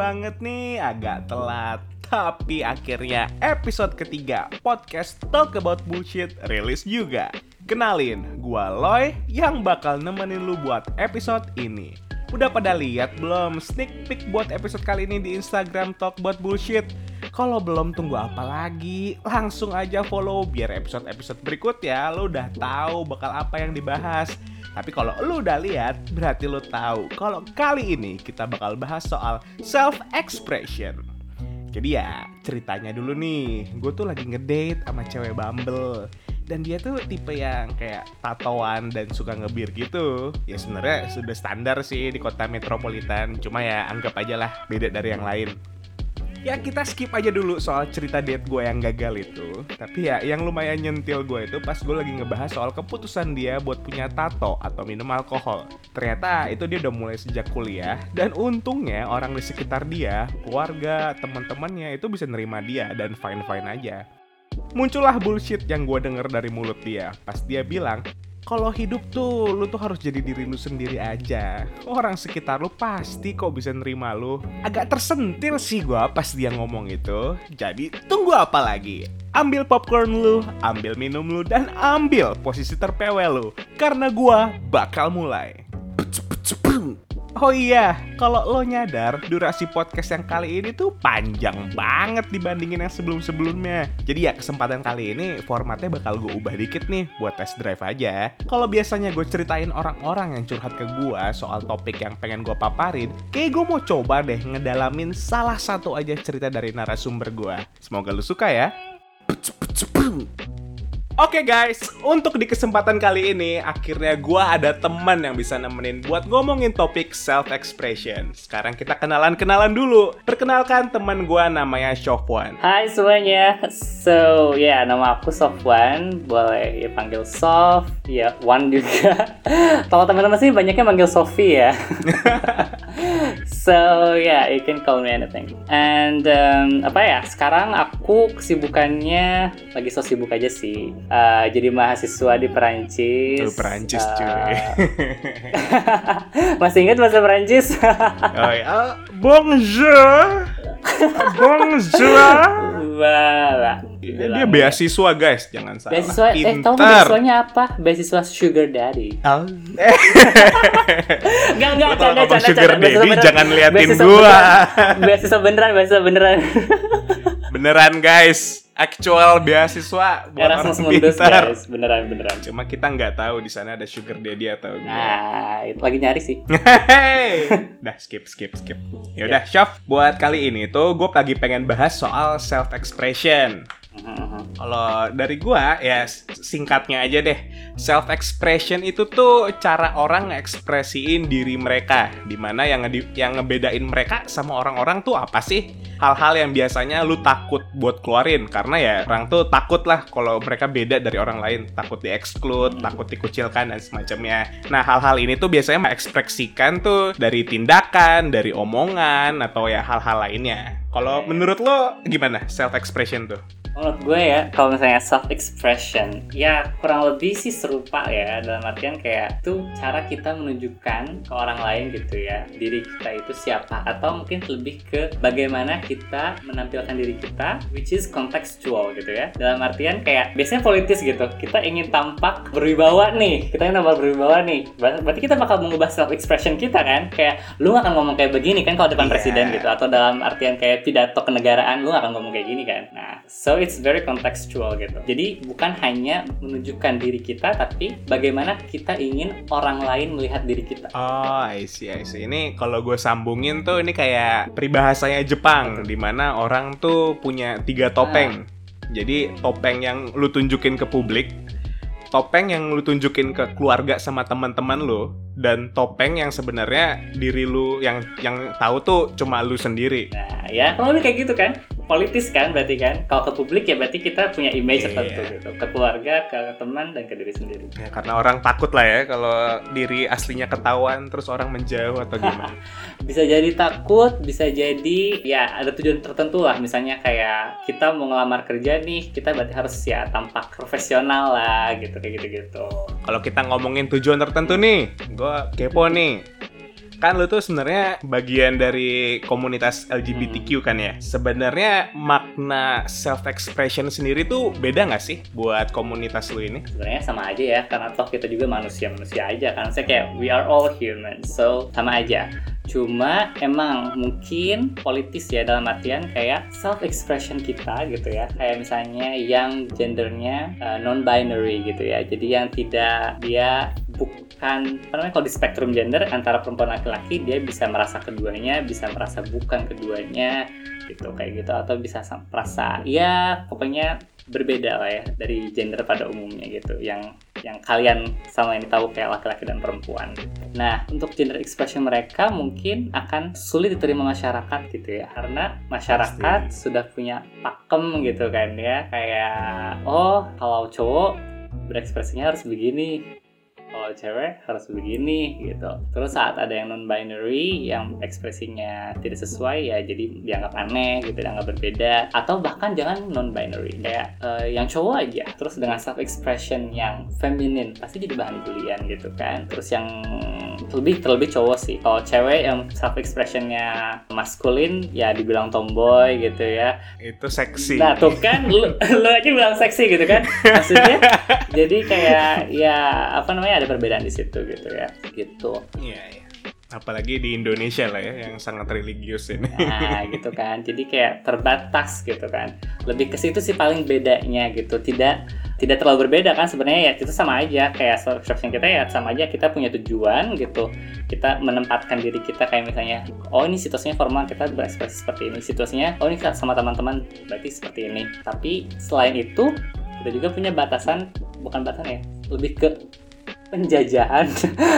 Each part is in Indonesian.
banget nih agak telat. Tapi akhirnya episode ketiga podcast Talk About Bullshit rilis juga. Kenalin, gua Loy yang bakal nemenin lu buat episode ini. Udah pada lihat belum sneak peek buat episode kali ini di Instagram Talk About Bullshit? Kalau belum tunggu apa lagi, langsung aja follow biar episode-episode berikut ya lo udah tahu bakal apa yang dibahas. Tapi kalau lo udah lihat, berarti lo tahu kalau kali ini kita bakal bahas soal self expression. Jadi ya ceritanya dulu nih, gue tuh lagi ngedate sama cewek Bumble dan dia tuh tipe yang kayak tatoan dan suka ngebir gitu. Ya sebenarnya sudah standar sih di kota metropolitan, cuma ya anggap aja lah beda dari yang lain. Ya kita skip aja dulu soal cerita date gue yang gagal itu. Tapi ya yang lumayan nyentil gue itu pas gue lagi ngebahas soal keputusan dia buat punya tato atau minum alkohol. Ternyata itu dia udah mulai sejak kuliah. Dan untungnya orang di sekitar dia keluarga teman-temannya itu bisa nerima dia dan fine fine aja muncullah bullshit yang gue denger dari mulut dia pas dia bilang kalau hidup tuh lu tuh harus jadi diri lu sendiri aja. Orang sekitar lu pasti kok bisa nerima lu. Agak tersentil sih gua pas dia ngomong itu. Jadi tunggu apa lagi? Ambil popcorn lu, ambil minum lu, dan ambil posisi terpewel lu. Karena gua bakal mulai. Oh iya, kalau lo nyadar, durasi podcast yang kali ini tuh panjang banget dibandingin yang sebelum-sebelumnya. Jadi ya kesempatan kali ini formatnya bakal gue ubah dikit nih buat test drive aja. Kalau biasanya gue ceritain orang-orang yang curhat ke gue soal topik yang pengen gue paparin, kayak gue mau coba deh ngedalamin salah satu aja cerita dari narasumber gue. Semoga lo suka ya. Oke okay guys, untuk di kesempatan kali ini akhirnya gue ada teman yang bisa nemenin buat ngomongin topik self expression. Sekarang kita kenalan-kenalan dulu. Perkenalkan teman gue namanya Sofwan. Hai semuanya. So, ya yeah, nama aku Sofwan. Boleh ya panggil Sof, ya Wan juga. Kalau teman-teman sih banyaknya manggil Sofi ya. so, yeah, you can call me anything. And um, apa ya? Sekarang aku kesibukannya lagi so sibuk aja sih uh, jadi mahasiswa di Perancis. Tuh, Perancis uh, cuy. Masih ingat bahasa Perancis? oh ya, bonjour. Bonjour. Wala. Dia, dia beasiswa guys, jangan salah. Beasiswa, Pintar. eh tahu beasiswanya apa? Beasiswa sugar daddy. Oh. Enggak enggak canda canda sugar daddy beneran. jangan liatin beasiswa gua. Beneran. Beasiswa beneran, beasiswa beneran. beneran guys actual beasiswa buat Erasmus orang Mundus, pintar. Guys. Beneran beneran. Cuma kita nggak tahu di sana ada sugar daddy atau enggak. Nah, itu lagi nyari sih. Dah skip skip skip. Ya udah, yeah. Chef, buat kali ini tuh gue lagi pengen bahas soal self expression. Kalau dari gua ya singkatnya aja deh. Self expression itu tuh cara orang ngekspresiin diri mereka. Di mana yang nge yang ngebedain mereka sama orang-orang tuh apa sih? Hal-hal yang biasanya lu takut buat keluarin karena ya orang tuh takut lah kalau mereka beda dari orang lain, takut di-exclude, takut dikucilkan dan semacamnya. Nah, hal-hal ini tuh biasanya mengekspresikan tuh dari tindakan, dari omongan atau ya hal-hal lainnya. Kalau menurut lo gimana self expression tuh? Menurut gue ya, kalau misalnya self expression, ya kurang lebih sih serupa ya. Dalam artian kayak itu cara kita menunjukkan ke orang lain gitu ya diri kita itu siapa. Atau mungkin lebih ke bagaimana kita menampilkan diri kita, which is contextual gitu ya. Dalam artian kayak biasanya politis gitu, kita ingin tampak berwibawa nih, kita ingin tampak berwibawa nih, berarti kita bakal mengubah self expression kita kan, kayak lu gak akan ngomong kayak begini kan kalau depan yeah. presiden? gitu, atau dalam artian kayak pidato kenegaraan lu gak akan ngomong kayak gini kan. Nah, so it's very contextual gitu. Jadi bukan hanya menunjukkan diri kita, tapi bagaimana kita ingin orang lain melihat diri kita. Oh, I see, I see. Ini kalau gue sambungin tuh ini kayak peribahasanya Jepang, di mana orang tuh punya tiga topeng. Ah. Jadi topeng yang lu tunjukin ke publik, topeng yang lu tunjukin ke keluarga sama teman-teman lu, dan topeng yang sebenarnya diri lu yang yang tahu tuh cuma lu sendiri. Nah, ya kalau kayak gitu kan politis kan berarti kan? Kalau ke publik ya berarti kita punya image yeah. tertentu gitu. Ke keluarga ke teman dan ke diri sendiri. Ya, karena orang takut lah ya kalau diri aslinya ketahuan terus orang menjauh atau gimana. Bisa jadi takut bisa jadi ya ada tujuan tertentu lah. Misalnya kayak kita mau ngelamar kerja nih kita berarti harus ya tampak profesional lah gitu kayak gitu gitu kalau kita ngomongin tujuan tertentu nih gue kepo nih kan lu tuh sebenarnya bagian dari komunitas LGBTQ kan ya. Sebenarnya makna self expression sendiri tuh beda nggak sih buat komunitas lu ini? sebenarnya sama aja ya karena toh kita juga manusia manusia aja kan. Saya kayak we are all human so sama aja. Cuma emang mungkin politis ya dalam artian kayak self expression kita gitu ya. Kayak misalnya yang gendernya non binary gitu ya. Jadi yang tidak dia bukan apa namanya kalau di spektrum gender antara perempuan laki-laki dia bisa merasa keduanya bisa merasa bukan keduanya gitu kayak gitu. Atau bisa merasa ya pokoknya berbeda lah ya dari gender pada umumnya gitu. Yang yang kalian sama ini tahu kayak laki-laki dan perempuan. Nah untuk gender expression mereka mungkin akan sulit diterima masyarakat gitu ya. Karena masyarakat sudah punya pakem gitu kan ya. Kayak oh kalau cowok berekspresinya harus begini kalau cewek harus begini gitu. Terus saat ada yang non binary yang ekspresinya tidak sesuai ya jadi dianggap aneh gitu, dianggap berbeda atau bahkan jangan non binary kayak eh, yang cowok aja terus dengan self expression yang feminin pasti jadi bahan bulian gitu kan. Terus yang lebih terlebih cowok sih. Kalau cewek yang self expressionnya maskulin ya dibilang tomboy gitu ya. Itu seksi. Nah tuh kan lu, lu aja bilang seksi gitu kan Maksudnya jadi kayak ya apa namanya ada perbedaan di situ gitu ya gitu. Iya, iya. Apalagi di Indonesia lah ya yang sangat religius ini. Nah gitu kan. Jadi kayak terbatas gitu kan. Lebih ke situ sih paling bedanya gitu. Tidak tidak terlalu berbeda kan sebenarnya ya. Itu sama aja kayak expression kita ya sama aja. Kita punya tujuan gitu. Kita menempatkan diri kita kayak misalnya oh ini situasinya formal kita berekspresi seperti ini. Situasinya oh ini sama teman-teman berarti seperti ini. Tapi selain itu kita juga punya batasan bukan batasan ya lebih ke penjajahan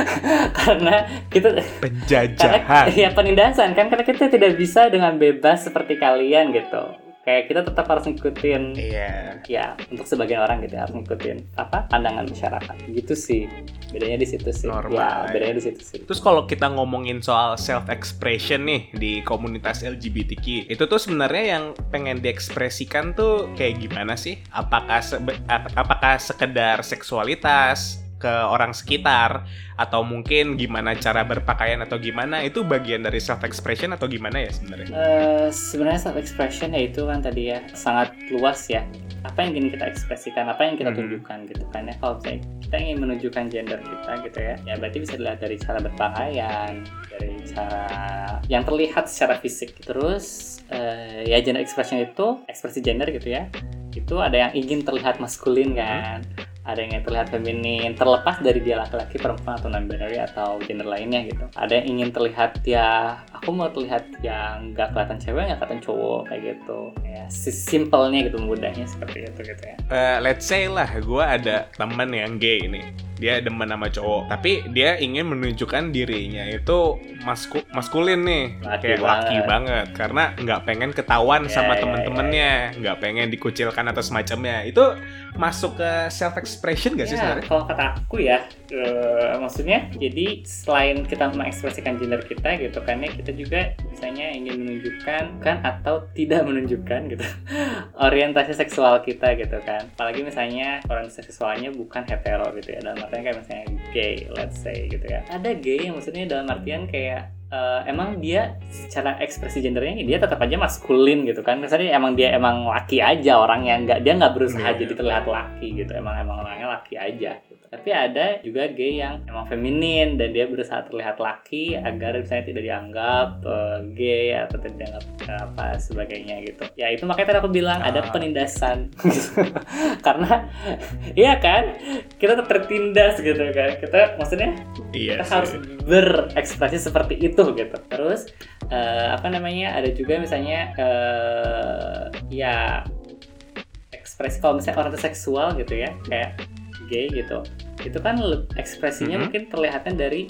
karena kita Penjajahan. karena ya penindasan kan karena kita tidak bisa dengan bebas seperti kalian gitu kayak kita tetap harus ngikutin Iya. ya untuk sebagian orang gitu ya, harus ngikutin apa pandangan masyarakat gitu sih bedanya di situ sih Normal, ya ya. bedanya di situ sih Terus kalau kita ngomongin soal self expression nih di komunitas LGBTQ, itu tuh sebenarnya yang pengen diekspresikan tuh kayak gimana sih? Apakah apakah sekedar seksualitas ke orang sekitar atau mungkin gimana cara berpakaian atau gimana itu bagian dari self expression atau gimana ya sebenarnya? Eh, sebenarnya self expression ya itu kan tadi ya sangat luas ya. Apa yang ingin kita ekspresikan apa yang kita Mhm. tunjukkan gitu kan ya. Kalau misalnya kita ingin menunjukkan gender kita gitu ya ya berarti bisa dilihat dari cara berpakaian dari cara yang terlihat secara fisik. Terus eh, ya gender expression itu ekspresi gender gitu ya itu ada yang ingin terlihat maskulin kan ada yang terlihat feminin terlepas dari dia laki-laki perempuan atau non binary atau gender lainnya gitu. Ada yang ingin terlihat ya aku mau terlihat yang nggak kelihatan cewek nggak kelihatan cowok kayak gitu. Ya si simpelnya gitu mudahnya seperti itu gitu ya. Eh, let's say lah gue ada temen yang gay ini dia demen sama cowok. Tapi dia ingin menunjukkan dirinya itu masku maskulin nih. Laki kayak laki banget. banget. Karena nggak pengen ketahuan Ya, sama ya, temen-temennya. nggak pengen dikucilkan atau semacamnya. Itu masuk ke self expression gak sih Ya, sebenarnya? kalau kata aku ya eh, maksudnya jadi selain kita mengekspresikan gender kita gitu kan ya kita juga misalnya ingin menunjukkan kan atau tidak menunjukkan gitu. Orientasi seksual kita gitu kan. Apalagi misalnya orientasi seksualnya bukan hetero gitu ya. Dalam artian kayak misalnya gay let's say gitu ya ada gay yang maksudnya dalam artian kayak eh, emang dia secara ekspresi gendernya dia tetap aja maskulin gitu kan. Misalnya emang dia emang laki aja orang yang nggak dia nggak berusaha Iya. jadi terlihat laki gitu. Emang emang orangnya laki aja. Tapi ada juga gay yang emang feminin dan dia berusaha terlihat laki agar misalnya tidak dianggap eh, gay atau tidak dianggap eh, apa sebagainya gitu. Ya itu makanya tadi aku bilang ada Ah. penindasan. Karena iya kan? Kita tertindas gitu kan. Kita maksudnya iya kita harus berekspresi seperti itu gitu. Terus eh, apa namanya ada juga misalnya eh, ya ekspresi kalau misalnya orang seksual gitu ya. Kayak gay gitu itu kan ekspresinya Mhm. mungkin terlihatnya dari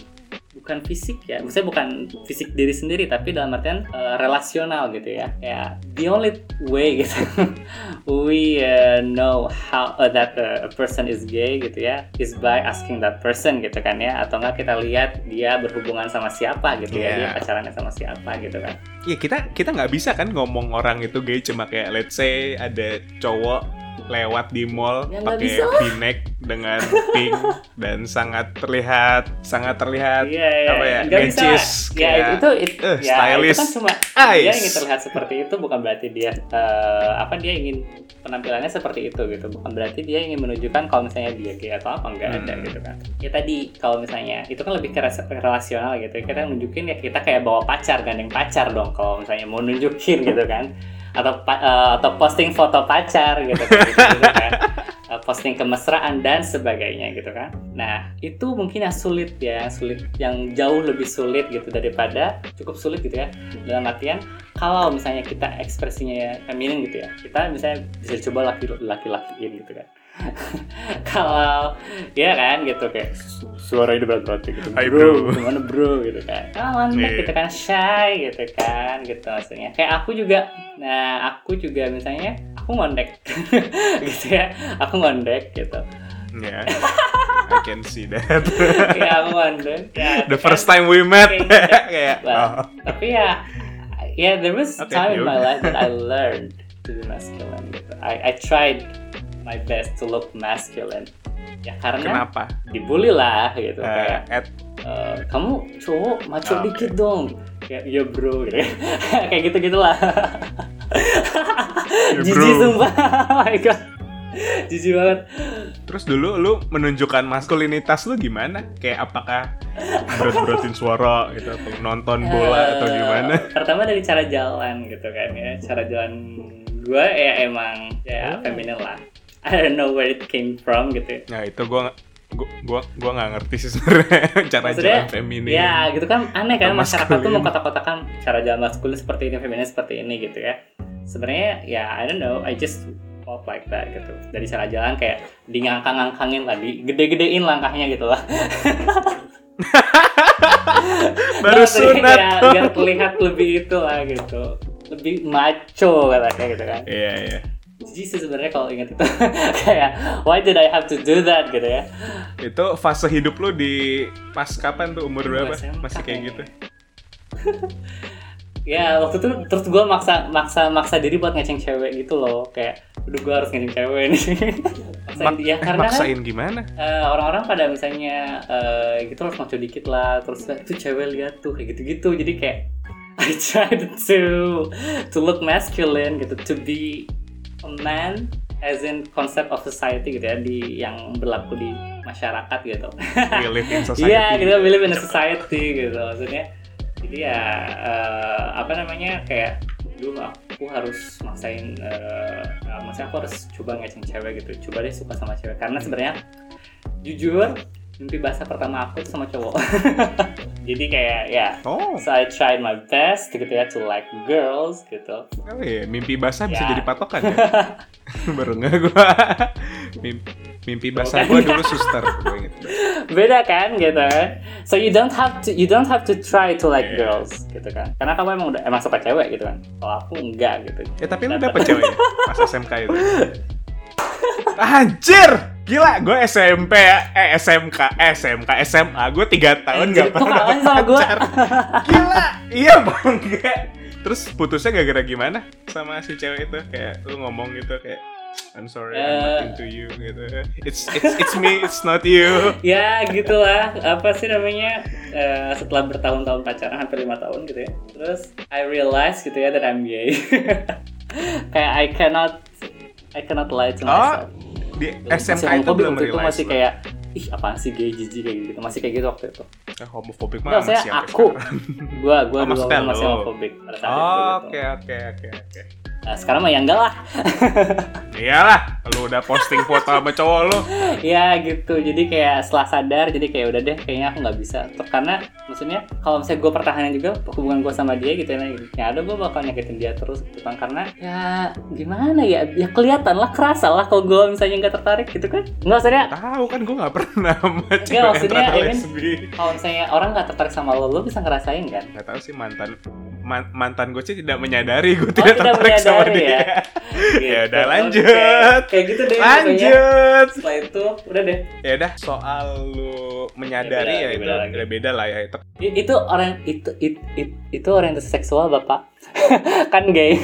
bukan fisik ya maksudnya bukan fisik diri sendiri tapi dalam artian eh, relasional gitu ya kayak the only way gitu we uh, know how uh, that uh, a person is gay gitu ya is by asking that person gitu kan ya atau enggak kita lihat dia berhubungan sama siapa gitu ya Yeah. dia pacarannya sama siapa gitu kan Iya kita kita nggak bisa kan ngomong orang itu gay cuma kayak let's say ada cowok lewat di mall Ya, pakai v-neck dengan pink dan sangat terlihat sangat terlihat Iya, iya. apa ya bisa. necis Ya, kayak itu, it- eh, ya, stylish. itu kan cuma Ais. dia ingin terlihat seperti itu bukan berarti dia eh, apa dia ingin penampilannya seperti itu gitu bukan berarti dia ingin menunjukkan kalau misalnya dia gay atau apa enggak ada Hmm. gitu kan ya tadi kalau misalnya itu kan lebih ke relasional gitu kita nunjukin ya kita kayak bawa pacar gandeng pacar dong kalau misalnya mau nunjukin gitu kan atau eh, atau posting foto pacar gitu kan, gitu kan. Eh, posting kemesraan dan sebagainya gitu kan. Nah itu mungkin yang sulit ya sulit yang jauh lebih sulit gitu daripada cukup sulit gitu ya. Dalam artian kalau misalnya kita ekspresinya feminin gitu ya kita misalnya bisa coba laki laki lakiin gitu kan kalau ya kan gitu kayak su- suaranya berat berat gitu. Hai, bro bro. gimana bro gitu kan. Kawan Iya. gitu kan shy gitu kan gitu maksudnya. Kayak aku juga nah aku juga misalnya aku ngondek. Gitu ya aku ngondek gitu. Ya I can see that. Ya aku ngondek ya. The first time we met. Kayak- Well, oh. tapi ya ya there was Oke, time in my life that I learned to be masculine gitu. I I tried my best to look masculine ya karena kenapa dibully lah gitu Eh, kayak at "Eh, kamu cowok maco Ah, oke. dikit dong kayak iya bro gitu kayak gitu gitulah Ya, jijik sumpah oh my god jijik banget Terus dulu lu menunjukkan maskulinitas lu gimana? Kayak apakah berat-beratin suara gitu atau nonton bola atau Eh, gimana? Pertama dari cara jalan gitu kan ya. Cara jalan gue ya emang ya Oh. feminin lah. I don't know where it came from gitu. Nah, itu gua gua gua, gua nggak ngerti sih sebenarnya cara Maksudnya, jalan feminin. Ya gitu kan aneh kan masyarakat tuh maskulin. mengkotak-kotakan cara jalan maskulin seperti ini, feminin seperti ini gitu ya. Sebenarnya ya I don't know, I just walk like that gitu. Dari cara jalan kayak di ngangkang-ngangkangin lah, di gede-gedein langkahnya gitu lah. Baru sunat. kayak biar terlihat lebih itu lah gitu. Lebih maco katanya gitu kan. Iya, iya. Jijik sih sebenarnya kalau ingat itu. Kayak why did I have to do that gitu ya. Itu fase hidup lu di pas kapan tuh? Umur berapa? Masih kayak gitu. ya waktu itu terus gue maksa maksa maksa diri buat ngeceng cewek gitu loh. Kayak udah gue harus ngeceng cewek nih. Maksain Mak- dia eh, karena kan maksain gimana? eh, orang-orang pada misalnya eh, gitu harus maco dikit lah terus itu cewek lihat tuh kayak gitu-gitu. Jadi kayak I tried to to look masculine gitu to be man as in concept of society gitu ya di yang berlaku di masyarakat gitu We live in society. Iya, kita we live in a society gitu maksudnya. Jadi ya eh, apa namanya kayak dulu aku harus maksain eh, maksudnya aku harus coba ngeceng cewek gitu. Coba deh suka sama cewek karena sebenarnya jujur mimpi bahasa pertama aku tuh sama cowok. Jadi kayak ya Oh, So I tried my best gitu ya to like girls gitu. oh iya, mimpi basah bisa Ya. jadi patokan ya? Baru nggak gua. Mimpi, mimpi basah gua dulu suster, gua inget. Beda kan gitu kan. So you don't have to you don't have to try to like Yeah. girls gitu kan. Karena kamu emang udah emang suka cewek gitu kan. Kalau aku enggak gitu. Ya tapi lu Dapet. cewek ya? Pas SMK itu Anjir Gila gue SMP ya Eh SMK eh, SMK SMA Gue 3 tahun Anjir, gak pernah kalah sama pacar. Gila Iya bang Terus putusnya gara-gara gimana Sama si cewek itu? Kayak lu ngomong gitu kayak I'm sorry I'm not Eh. into you gitu. It's it's it's me It's not you. Ya gitulah. Apa sih namanya? Eh, setelah bertahun-tahun pacaran hampir lima tahun gitu ya. Terus I realize gitu ya that I'm gay. Kayak I cannot I cannot lie to Oh myself Di Masih SMK itu belum itu masih kayak ih apaan sih gay jijik kayak gitu? Masih kayak gitu waktu itu. Eh, Homofobik mah masih aku. gua Oh, dulu masih itu Oh, gitu. Oke oke oke oke Nah, sekarang mah ya enggak lah. Iyalah Lu udah posting foto sama cowok lu. Ya gitu. Jadi kayak setelah sadar jadi kayak udah deh kayaknya aku nggak bisa. Karena maksudnya kalau misalnya gue pertahanan juga hubungan gue sama dia gitu ya ya ada gue bakal nyakitin dia terus gitu kan. Karena ya gimana ya? Ya kelihatan lah kerasa lah kalau gue misalnya nggak tertarik gitu kan. Nggak maksudnya Tahu kan gue gak pernah sama cewek Iya, maksudnya, mean- lesbi. kalau misalnya orang nggak tertarik sama lo lo bisa ngerasain kan? Gak tahu sih mantan man- mantan gue sih tidak menyadari gue Oh, tidak tidak tertarik sama dia. ya? Ya Gitu, udah oke. lanjut. kayak gitu deh. Lanjut. setelah itu udah deh Ya udah soal lu menyadari Ya, ya, beda- itu beda beda, beda lah ya itu. Itu orang itu itu, itu, itu orientasi seksual bapak kan gay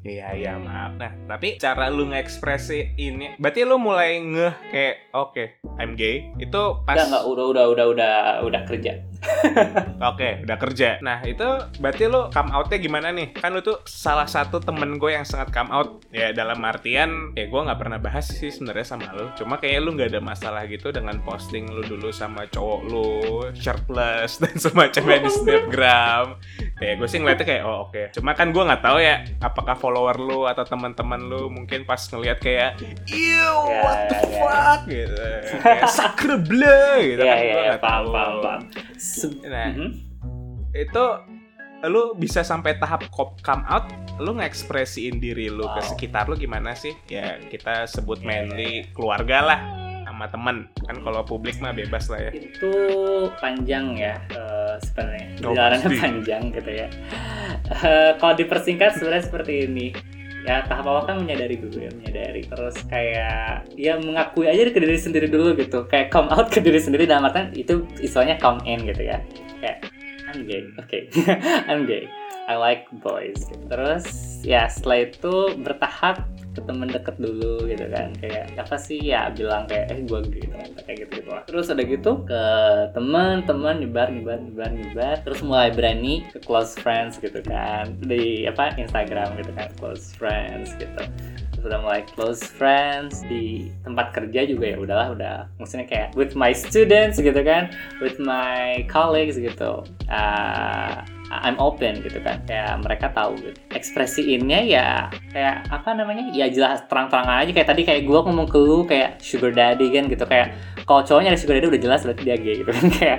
Iya iya maaf. Nah tapi cara lu ngekspresi ini, berarti lu mulai ngeh kayak oke I'm gay itu pas Enggak, enggak, udah, udah, udah, udah, udah kerja. Oke, udah kerja. Nah, itu berarti lu come out-nya gimana nih? Kan lu tuh salah satu temen gue yang sangat come out. Ya, dalam artian, ya gue nggak pernah bahas sih sebenarnya sama lu. Cuma kayak lu nggak ada masalah gitu dengan posting lu dulu sama cowok lu, shirtless, dan semacamnya di Snapgram. Ya, gue sih ngeliatnya kayak, oh oke. Cuma kan gue nggak tahu ya, apakah follower lu atau teman-teman lu mungkin pas ngeliat kayak, Ew, Ya, what the ya, ya. fuck? Gitu. Kayak, sacre bleu, gitu Iya, kan. iya, Gua iya, nggak paham, Nah, Mhm. itu lu bisa sampai tahap cop- come out lu ngekspresiin diri lu ke sekitar lu gimana sih ya kita sebut Iya, mainly keluarga lah sama temen kan kalau publik mah bebas lah ya itu panjang ya eh, sebenarnya Oh, perjalanannya pasti. panjang gitu ya Eh, kalau dipersingkat sebenarnya seperti ini. Ya tahap awal kan menyadari dulu ya menyadari. Terus kayak ya mengakui aja ke diri sendiri dulu gitu. Kayak come out ke diri sendiri dalam artian itu istilahnya come in gitu ya. Kayak I'm gay oke. I'm gay. I like boys gitu. terus ya setelah itu bertahap ke temen deket dulu gitu kan. Kayak apa sih? Ya bilang kayak eh gue gitu kan kayak gitu gitu lah. Terus udah gitu ke temen nyebar nyebar nyebar nyebar terus mulai berani ke close friends gitu kan. Di apa Instagram gitu kan close friends gitu. Terus udah mulai close friends. Di tempat kerja juga ya udahlah udah maksudnya kayak with my students gitu kan with my colleagues gitu. Ah, I'm open gitu kan. Kayak mereka tahu gitu. Ekspresiinnya ya kayak apa namanya? Ya jelas terang-terangan aja. Kayak tadi kayak gue ngomong ke lu kayak sugar daddy kan gitu. Kayak kalau cowoknya ada sugar daddy udah jelas berarti dia gay gitu kan. Kayak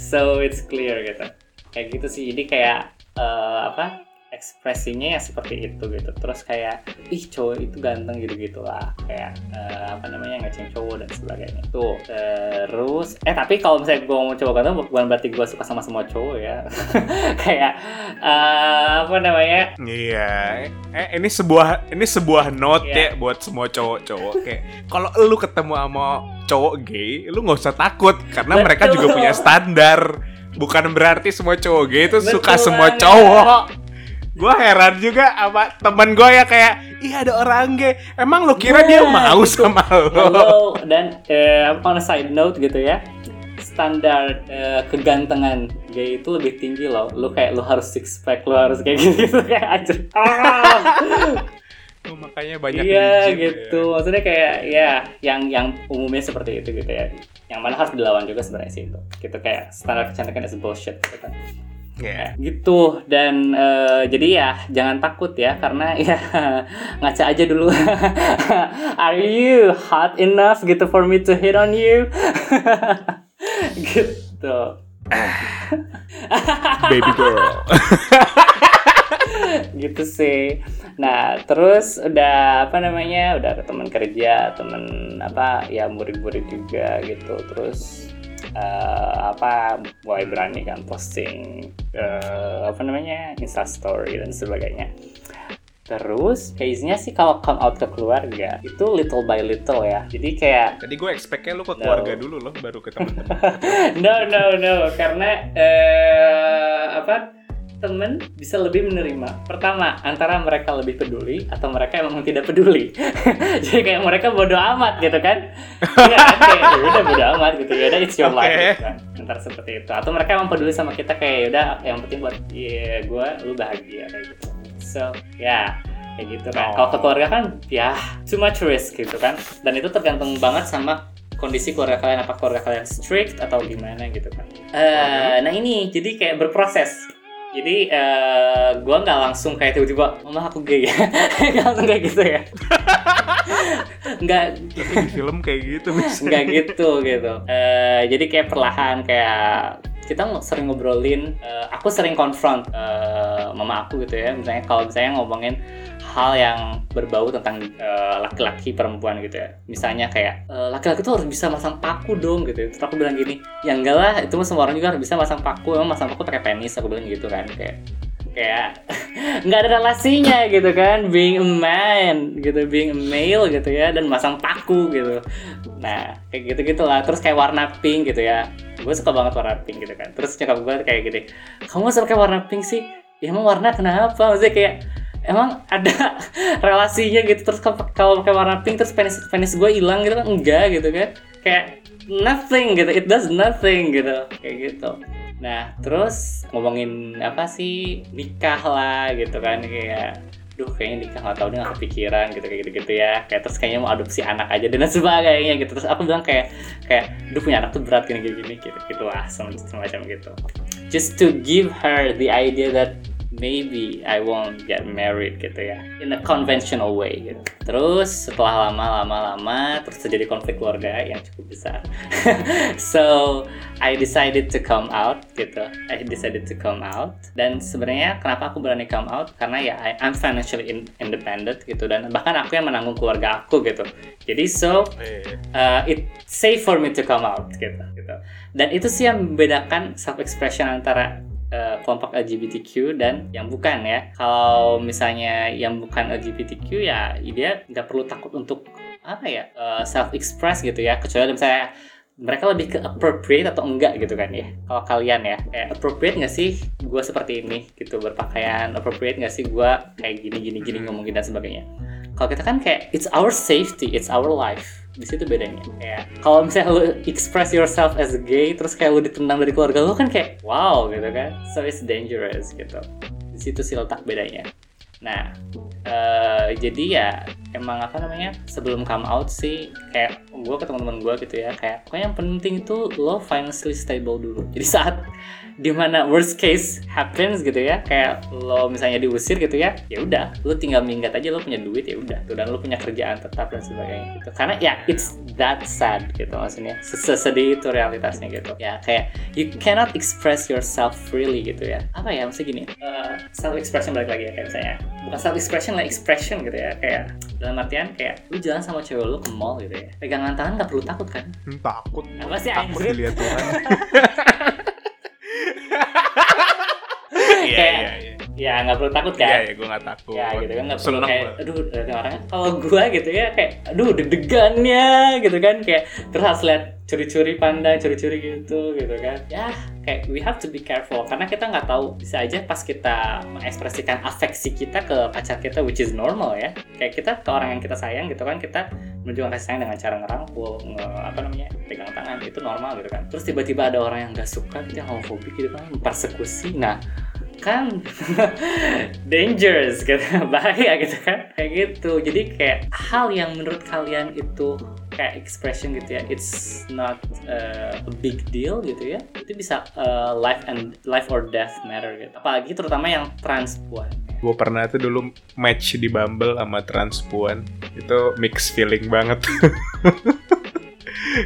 so it's clear gitu. Kayak gitu sih. Jadi kayak eh, apa ekspresinya ya seperti itu gitu. Terus kayak ih cowok itu ganteng gitu gitulah kayak eh, apa namanya ngeceng cowok dan sebagainya. Tuh terus eh tapi kalau misalnya gue mau cowok ganteng bukan berarti gue suka sama semua cowok ya. Kayak eh, apa namanya? Iya. Eh ini sebuah ini sebuah note Iya. ya buat semua cowok-cowok. Kayak kalau lu ketemu sama cowok gay lu nggak usah takut. Karena mereka juga Betul. punya standar. Bukan berarti semua cowok gay itu suka Betul semua cowok gue heran juga sama temen gue ya kayak iya ada orang gay emang lu kira dia Nah, mau gitu. sama lo Hello dan eh, on a side note gitu ya. Standar eh, kegantengan gay itu lebih tinggi loh. Lu kayak lu harus six pack lu harus kayak gitu, -gitu. Kayak anjir ah! Oh, makanya banyak iya gym, gitu. Maksudnya kayak ya yang yang umumnya seperti itu gitu ya. Yang mana harus dilawan juga sebenarnya sih itu. Gitu kayak standar kecantikan is bullshit gitu kan Kayak gitu. Dan eh, jadi ya jangan takut ya karena ya ngaca aja dulu. Are you hot enough gitu for me to hit on you? Gitu. Baby girl. Gitu sih. Nah terus udah apa namanya udah ke teman kerja temen apa ya murid-murid juga gitu. Terus eh, apa mulai berani kan posting eh, apa namanya instastory dan sebagainya. Terus case-nya sih kalau come out ke keluarga itu little by little ya. Jadi kayak tadi gue expect-nya lu ke No. keluarga dulu loh baru ke temen-temen no no no. Karena eh, apa temen bisa lebih menerima. Pertama antara mereka lebih peduli atau mereka emang tidak peduli. Jadi kayak mereka bodoh amat gitu kan? Ya kayak "Ya udah bodoh amat gitu ya udah it's your life Oke. gitu kan. Antara seperti itu. Atau mereka emang peduli sama kita kayak "Ya udah yang penting buat ya gue lu bahagia kayak gitu. So ya kayak gitu kan. Kalau ke keluarga kan ya too much risk gitu kan. Dan itu tergantung banget sama kondisi keluarga kalian. Apa keluarga kalian strict atau gimana gitu kan. Eh, nah ini jadi kayak berproses jadi eh gue nggak langsung kayak tiba-tiba mama aku gay ya. Nggak langsung kayak gitu ya. Nggak. Di film kayak gitu misalnya. nggak gitu gitu. Eh, jadi kayak perlahan kayak kita ng- sering ngobrolin eh, aku sering konfront eh, mama aku gitu ya. Misalnya kalau misalnya ngomongin hal yang berbau tentang eh, laki-laki perempuan gitu ya. Misalnya kayak eh, laki-laki tuh harus bisa masang paku dong gitu terus aku bilang gini ya enggak lah itu mah semua orang juga harus bisa masang paku. Emang masang paku pakai penis aku bilang gitu kan kayak kayak nggak ada relasinya gitu kan. Being a man gitu being a male gitu ya dan masang paku gitu. Nah kayak gitu gitulah terus kayak warna pink gitu ya. Gue suka banget warna pink gitu kan. Terus nyokap gue kayak gini kamu suka warna pink sih? Ya emang warna kenapa? Maksudnya kayak emang ada relasinya gitu terus kalau pakai warna pink terus penis penis gue hilang gitu kan? Enggak gitu kan? Kayak nothing gitu it does nothing gitu kayak gitu. Nah terus ngomongin apa sih? Nikah lah gitu kan kayak duh kayaknya nikah nggak tahu dia nggak kepikiran gitu kayak gitu gitu ya. Kayak terus kayaknya mau adopsi anak aja dan sebagainya gitu. Terus aku bilang kayak kayak duh punya anak tuh berat gini, gini gitu. Gitu lah semacam gitu. Just to give her the idea that maybe I won't get married gitu ya. In a conventional way gitu. Terus setelah lama lama lama terus terjadi konflik keluarga yang cukup besar. So I decided to come out gitu. I decided to come out. Dan sebenarnya kenapa aku berani come out? Karena ya I, I'm financially in, independent gitu. Dan bahkan aku yang menanggung keluarga aku gitu. Jadi so uh, it safe for me to come out gitu gitu. Dan itu sih yang membedakan self expression antara uh, kelompok LGBTQ dan yang bukan ya. Kalau misalnya yang bukan LGBTQ ya dia nggak perlu takut untuk apa ya uh, self express gitu ya. Kecuali misalnya mereka lebih ke appropriate atau enggak gitu kan ya kalau kalian ya kayak appropriate nggak sih gue seperti ini gitu berpakaian appropriate nggak sih gue kayak gini gini gini ngomongin dan sebagainya kalau kita kan kayak it's our safety it's our life di situ bedanya. Kayak kalau misalnya lu express yourself as gay terus kayak lu ditendang dari keluarga lu kan kayak wow gitu kan. So it's dangerous gitu. Di situ sih letak bedanya. Nah uh, jadi ya emang apa namanya sebelum come out sih kayak gue ke teman-teman gue gitu ya kayak pokoknya yang penting itu lo financially stable dulu. Jadi saat di mana worst case happens gitu ya. Kayak lo misalnya diusir gitu ya ya udah lo tinggal minggat aja lo punya duit ya udah tuh dan lo punya kerjaan tetap dan sebagainya gitu. Karena ya it's that sad gitu maksudnya. Sesedih itu realitasnya gitu. Ya kayak you cannot express yourself freely gitu ya. Apa ya maksudnya gini? Uh, self expression balik lagi ya kayak misalnya. Bukan self expression lah expression gitu ya. Kayak dalam artian kayak lu jalan sama cewek lu ke mall gitu ya. Pegangan tangan nggak perlu takut kan? Hmm, takut. Apa sih takut dilihat Tuhan iya Kayak- iya iya ya nggak perlu takut kan? Iya gue nggak takut. Ya gitu kan nggak perlu kayak aduh orangnya kalau gua gitu ya kayak aduh deg-degannya gitu kan kayak terus harus lihat curi-curi pandang curi-curi gitu gitu kan. Ya kayak we have to be careful karena kita nggak tahu bisa aja pas kita mengekspresikan afeksi kita ke pacar kita which is normal ya. Kayak kita ke orang yang kita sayang gitu kan kita menunjukkan kasih sayang dengan cara ngerangkul nge, apa namanya pegang tangan itu normal gitu kan. Terus tiba-tiba ada orang yang nggak suka gitu homofobik gitu kan persekusi. Nah kan? Dangerous gitu bahaya gitu kan? Kayak gitu. Jadi kayak hal yang menurut kalian itu kayak expression gitu ya it's not uh, a big deal gitu ya itu bisa uh, life and life or death matter gitu. Apalagi terutama yang transpuan gue pernah tuh dulu match di Bumble sama transpuan itu mix feeling banget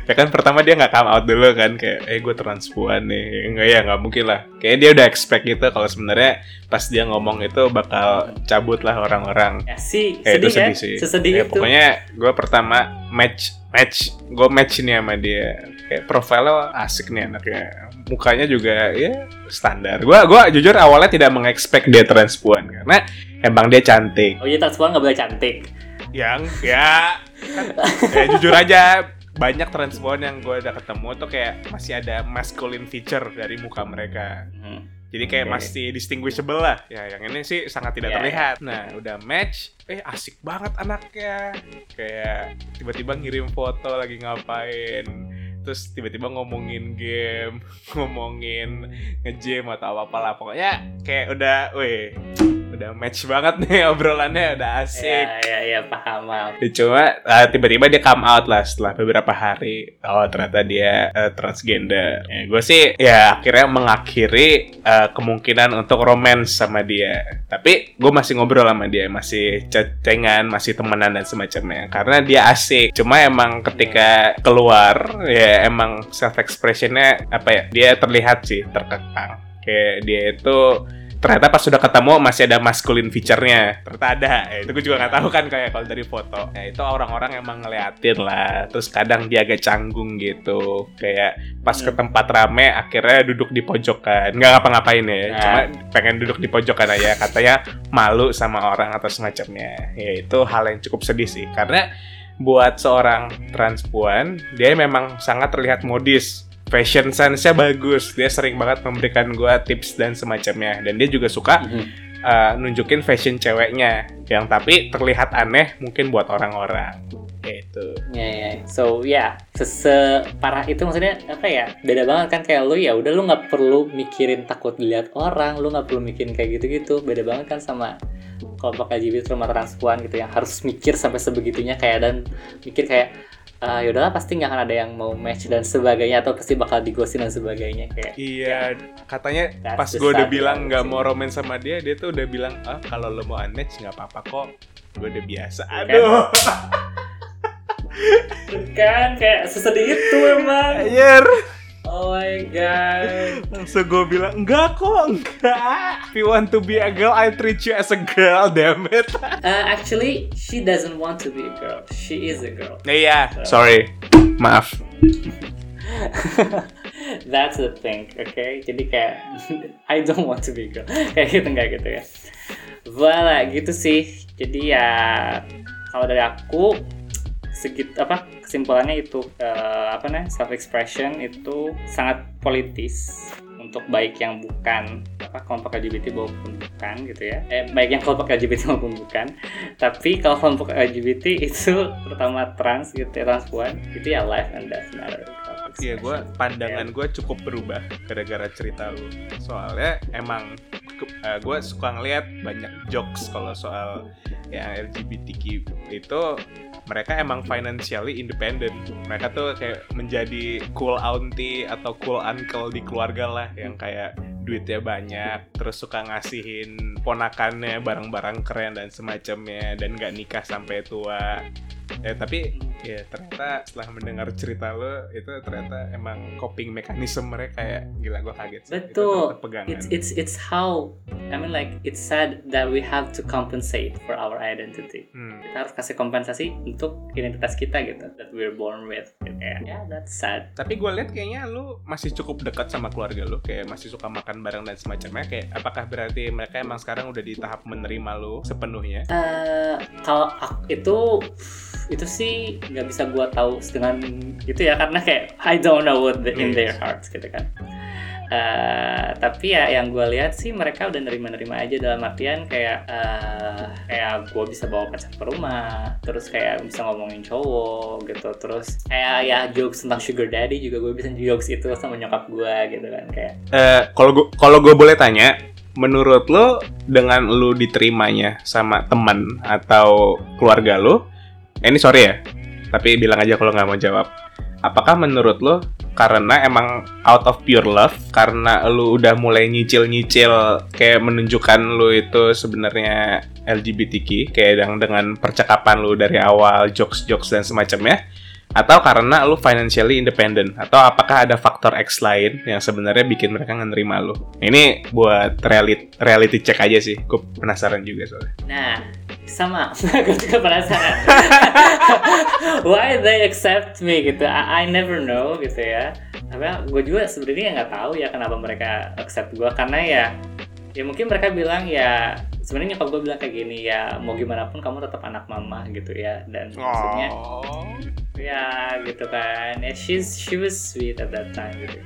ya kan pertama dia nggak come out dulu kan kayak eh gue transpuan nih. Enggak ya nggak mungkin lah. Kayak dia udah expect gitu kalau sebenarnya pas dia ngomong itu bakal cabut lah orang-orang. Ya sih kayak sedih itu kan sedih sih. sesedih Ya, itu. pokoknya gue pertama match match gue match nih sama dia. Kayak profilnya asik nih anaknya. Mukanya juga ya standar. Gue gua jujur awalnya tidak mengexpect dia transpuan karena emang dia cantik. Oh iya transpuan nggak boleh cantik. Yang ya kan, ya jujur aja banyak transpuan yang gue udah ketemu tuh kayak masih ada masculine feature dari muka mereka. Hmm. jadi kayak Oke. masih distinguishable lah. Ya yang ini sih sangat tidak Ya, terlihat. Nah udah match eh asik banget anaknya. Kayak tiba-tiba ngirim foto lagi ngapain. Terus tiba-tiba ngomongin game ngomongin ngejam atau apa lah. Pokoknya kayak udah weh udah match banget nih obrolannya udah asik. Ya ya ya paham. Ya, cuma uh, tiba-tiba dia come out lah setelah beberapa hari. Oh ternyata dia uh, transgender. Ya, gue sih ya akhirnya mengakhiri uh, kemungkinan untuk romance sama dia. Tapi gue masih ngobrol sama dia masih chattingan masih temenan dan semacamnya. Karena dia asik. Cuma emang ketika keluar ya emang self expressionnya apa ya dia terlihat sih terkekang. Kayak dia itu ternyata pas sudah ketemu masih ada masculine feature-nya. Ternyata ada. Ya, itu gue juga nggak tahu kan kayak kalau dari foto. Ya itu orang-orang emang ngeliatin lah. Terus kadang dia agak canggung gitu. Kayak pas ke Hmm. tempat rame akhirnya duduk di pojokan nggak ngapa-ngapain ya Nah. cuma pengen duduk di pojokan aja katanya malu sama orang atau semacamnya. Ya itu hal yang cukup sedih sih. Karena buat seorang transpuan dia memang sangat terlihat modis fashion sense-nya bagus. Dia sering banget memberikan gue tips dan semacamnya. Dan dia juga suka Mhm. uh, nunjukin fashion ceweknya yang tapi terlihat aneh mungkin buat orang-orang. Gitu. Ya ya. So ya, yeah. parah itu maksudnya apa ya? Beda banget kan kayak lu ya udah lu nggak perlu mikirin takut dilihat orang, lu nggak perlu mikirin kayak gitu-gitu. Beda banget kan sama kelompok LGBT rumah transpuan gitu yang harus mikir sampai sebegitunya kayak dan mikir kayak uh, ya udahlah pasti nggak akan ada yang mau match dan sebagainya atau pasti bakal digosin dan sebagainya kayak Iya, katanya That's pas gue udah bilang nggak mau romen sama dia, dia tuh udah bilang, ah kalau lo mau unmatch nggak apa-apa kok, gue udah biasa. Kan? Aduh, kan kayak sesedih itu emang. anjir. Oh my god. Langsung gue bilang, enggak kok, enggak. If you want to be a girl, I treat you as a girl, damn it. Uh, actually, she doesn't want to be a girl. She is a girl. Iya, sorry. Maaf. That's the thing, oke? Jadi kayak I don't want to be a girl. kayak gitu nggak gitu ya. Voilà, gitu sih. Jadi ya kalau dari aku segit apa kesimpulannya itu eh, apa namanya self expression itu sangat politis untuk baik yang bukan apa kelompok LGBT maupun bukan gitu ya. Eh, baik yang kelompok LGBT maupun bukan. Tapi kalau kelompok LGBT itu terutama trans gitu ya transpuan itu ya life and death matter. Iya, gue pandangan gue cukup berubah gara-gara cerita lu. Soalnya emang gue suka ngeliat banyak jokes kalau soal yang LGBTQ itu mereka emang financially independent. Mereka tuh kayak menjadi cool auntie atau cool uncle di keluarga lah yang kayak duitnya banyak, terus suka ngasihin ponakannya barang-barang keren dan semacamnya dan nggak nikah sampai tua. Ya tapi ya ternyata setelah mendengar cerita lo itu ternyata emang coping mekanisme mereka kayak gila gue kaget sih. Itu Betul. pegangan. it's it's it's how I mean like it's sad that we have to compensate for our identity Hmm. kita harus kasih kompensasi untuk identitas kita gitu that we're born with gitu ya yeah that's sad Tapi gue lihat kayaknya lu masih cukup dekat sama keluarga lu, kayak masih suka makan bareng dan semacamnya. Kayak apakah berarti mereka emang sekarang udah di tahap menerima lu sepenuhnya? Eh, kalau aku itu itu sih nggak bisa gua tahu dengan gitu ya karena kayak I don't know what the, in Yes. their hearts gitu kan Eh, tapi ya yang gue lihat sih mereka udah nerima-nerima aja dalam artian kayak eh, kayak gue bisa bawa pacar ke rumah terus kayak bisa ngomongin cowok gitu terus kayak ya jokes tentang sugar daddy juga gue bisa jokes itu sama nyokap gue gitu kan kayak Eh, kalau gue kalau gue boleh tanya, menurut lo dengan lu diterimanya sama teman atau keluarga lo, eh, ini sorry ya, tapi bilang aja kalau nggak mau jawab. Apakah menurut lo karena emang out of pure love, karena lu udah mulai nyicil-nyicil kayak menunjukkan lu itu sebenarnya LGBTQ, kayak dengan, percakapan lu dari awal, jokes-jokes dan semacamnya, atau karena lu financially independent atau apakah ada faktor X lain yang sebenarnya bikin mereka ngenerima lu ini buat reality reality check aja sih gue penasaran juga soalnya Nah, sama. Gue juga penasaran. Why they accept me gitu? I, I never know gitu ya. Tapi gue juga sebenarnya nggak tahu ya kenapa mereka accept gue karena ya ya mungkin mereka bilang ya sebenarnya nyokap gue bilang kayak gini ya mau gimana pun kamu tetap anak mama gitu ya. Dan maksudnya oh ya gitu kan. Ya she's she was sweet at that time gitu.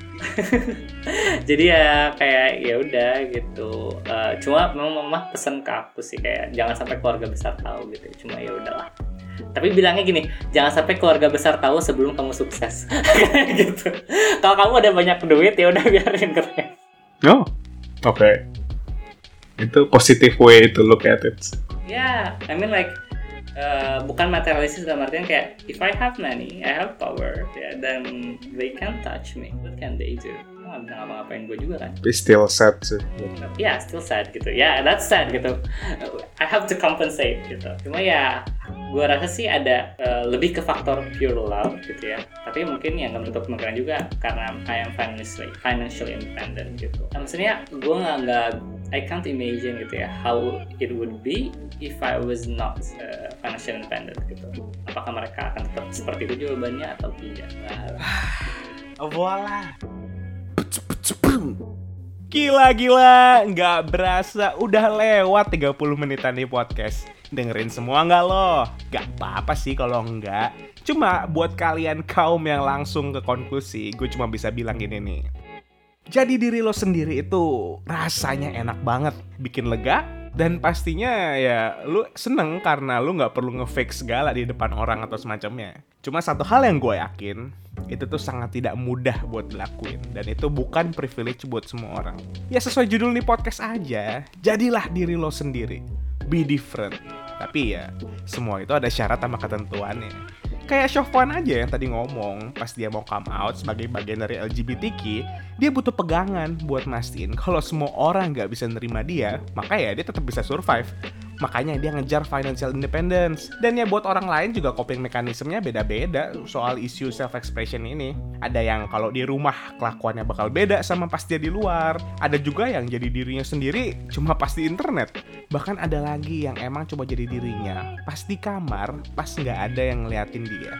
Jadi ya kayak ya udah gitu. Eh, cuma memang mama pesen ke aku sih kayak jangan sampai keluarga besar tahu gitu. Cuma ya udahlah. Tapi bilangnya gini jangan sampai keluarga besar tahu sebelum kamu sukses. Kayak gitu. Kalau kamu ada banyak duit ya udah biarin keren no oke itu positive way to look at it. Ya I mean like eh, bukan materialistis dalam artian kayak if I have money I have power ya dan they can touch me. What can they do? Nggak bisa ngapa-ngapain gue juga kan. Tapi still sad sih. Ya still sad gitu. Ya that's sad gitu. I have to compensate gitu. Cuma ya gue rasa sih ada eh, lebih ke faktor pure love gitu ya. Tapi mungkin yang nggak menutup kemungkinan juga karena I am financially financially independent gitu. Nah, maksudnya gue nggak nggak I can't imagine gitu ya how it would be if I was not uh, financially independent gitu apakah mereka akan tetap seperti itu jawabannya atau tidak Nah, voila Gila gila, nggak berasa udah lewat 30 menitan di podcast. Dengerin semua nggak lo? Gak apa-apa sih kalau enggak. Cuma buat kalian kaum yang langsung ke konklusi, gue cuma bisa bilang gini nih. Jadi diri lo sendiri itu rasanya enak banget, bikin lega, dan pastinya ya lu seneng karena lu nggak perlu ngefake segala di depan orang atau semacamnya. Cuma satu hal yang gue yakin, itu tuh sangat tidak mudah buat dilakuin. Dan itu bukan privilege buat semua orang. Ya sesuai judul nih podcast aja, jadilah diri lo sendiri. Be different. Tapi ya, semua itu ada syarat sama ketentuannya kayak Chauffan aja yang tadi ngomong pas dia mau come out sebagai bagian dari LGBTQ dia butuh pegangan buat mastiin kalau semua orang nggak bisa nerima dia maka ya dia tetap bisa survive Makanya dia ngejar financial independence. Dan ya buat orang lain juga coping mekanismenya beda-beda soal isu self expression ini. Ada yang kalau di rumah kelakuannya bakal beda sama pas dia di luar. Ada juga yang jadi dirinya sendiri cuma pas di internet. Bahkan ada lagi yang emang coba jadi dirinya pas di kamar, pas nggak ada yang ngeliatin dia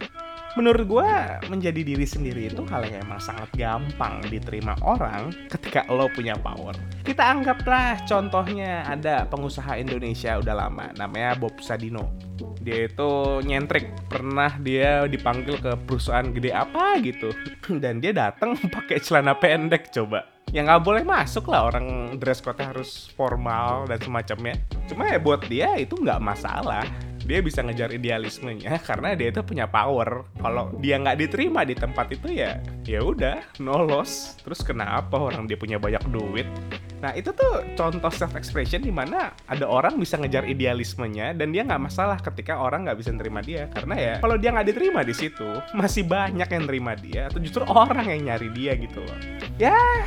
menurut gue menjadi diri sendiri itu hal yang emang sangat gampang diterima orang ketika lo punya power. Kita anggaplah contohnya ada pengusaha Indonesia udah lama namanya Bob Sadino. Dia itu nyentrik, pernah dia dipanggil ke perusahaan gede apa gitu dan dia datang pakai celana pendek coba ya nggak boleh masuk lah orang dress code harus formal dan semacamnya cuma ya buat dia itu nggak masalah dia bisa ngejar idealismenya karena dia itu punya power. Kalau dia nggak diterima di tempat itu ya, ya udah, no loss. Terus kenapa orang dia punya banyak duit? Nah itu tuh contoh self expression di mana ada orang bisa ngejar idealismenya dan dia nggak masalah ketika orang nggak bisa nerima dia karena ya kalau dia nggak diterima di situ masih banyak yang nerima dia atau justru orang yang nyari dia gitu loh. Ya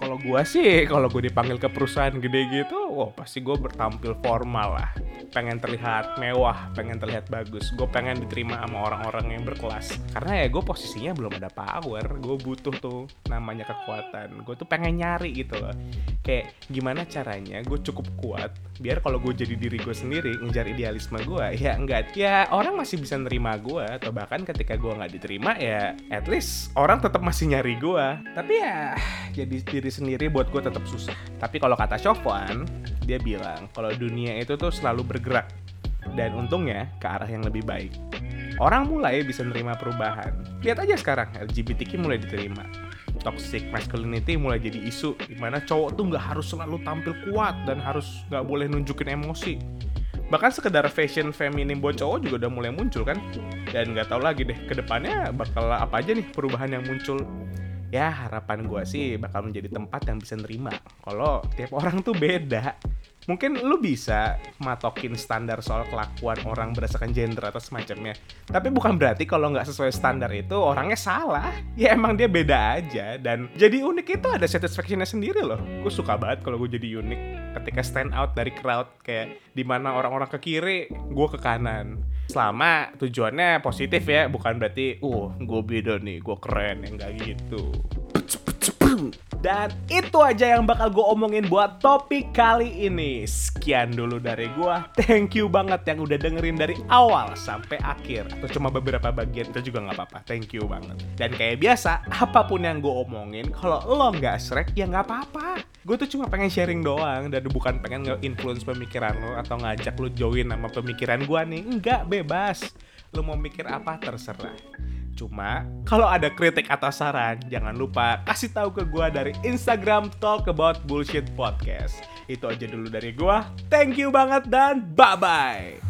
kalau gue sih kalau gue dipanggil ke perusahaan gede gitu, wah pasti gue bertampil formal lah pengen terlihat mewah, pengen terlihat bagus. Gue pengen diterima sama orang-orang yang berkelas. Karena ya gue posisinya belum ada power. Gue butuh tuh namanya kekuatan. Gue tuh pengen nyari gitu loh. Kayak gimana caranya gue cukup kuat biar kalau gue jadi diri gue sendiri ngejar idealisme gue ya enggak ya orang masih bisa nerima gue atau bahkan ketika gue nggak diterima ya at least orang tetap masih nyari gue tapi ya jadi diri sendiri buat gue tetap susah tapi kalau kata Chauvan dia bilang kalau dunia itu tuh selalu bergerak dan untungnya ke arah yang lebih baik. Orang mulai bisa nerima perubahan. Lihat aja sekarang LGBTQ mulai diterima. Toxic masculinity mulai jadi isu di mana cowok tuh nggak harus selalu tampil kuat dan harus nggak boleh nunjukin emosi. Bahkan sekedar fashion feminim buat cowok juga udah mulai muncul kan. Dan nggak tahu lagi deh ke depannya bakal apa aja nih perubahan yang muncul ya harapan gue sih bakal menjadi tempat yang bisa nerima kalau tiap orang tuh beda. Mungkin lu bisa matokin standar soal kelakuan orang berdasarkan gender atau semacamnya. Tapi bukan berarti kalau nggak sesuai standar itu orangnya salah. Ya emang dia beda aja. Dan jadi unik itu ada satisfactionnya sendiri loh. Gue suka banget kalau gue jadi unik. Ketika stand out dari crowd kayak di mana orang-orang ke kiri gue ke kanan selama tujuannya positif ya bukan berarti uh gue beda nih gue keren yang gak gitu dan itu aja yang bakal gue omongin buat topik kali ini. Sekian dulu dari gue. Thank you banget yang udah dengerin dari awal sampai akhir. Atau cuma beberapa bagian itu juga nggak apa-apa. Thank you banget. Dan kayak biasa, apa pun yang gue omongin, kalau lo nggak srek ya nggak apa-apa. Gue tuh cuma pengen sharing doang dan bukan pengen nge-influence pemikiran lo atau ngajak lo join sama pemikiran gue nih. Enggak, bebas. Lo mau mikir apa terserah. Cuma kalau ada kritik atau saran, jangan lupa kasih tahu ke gue dari Instagram Talk About Bullshit Podcast. Itu aja dulu dari gue. Thank you banget dan bye bye.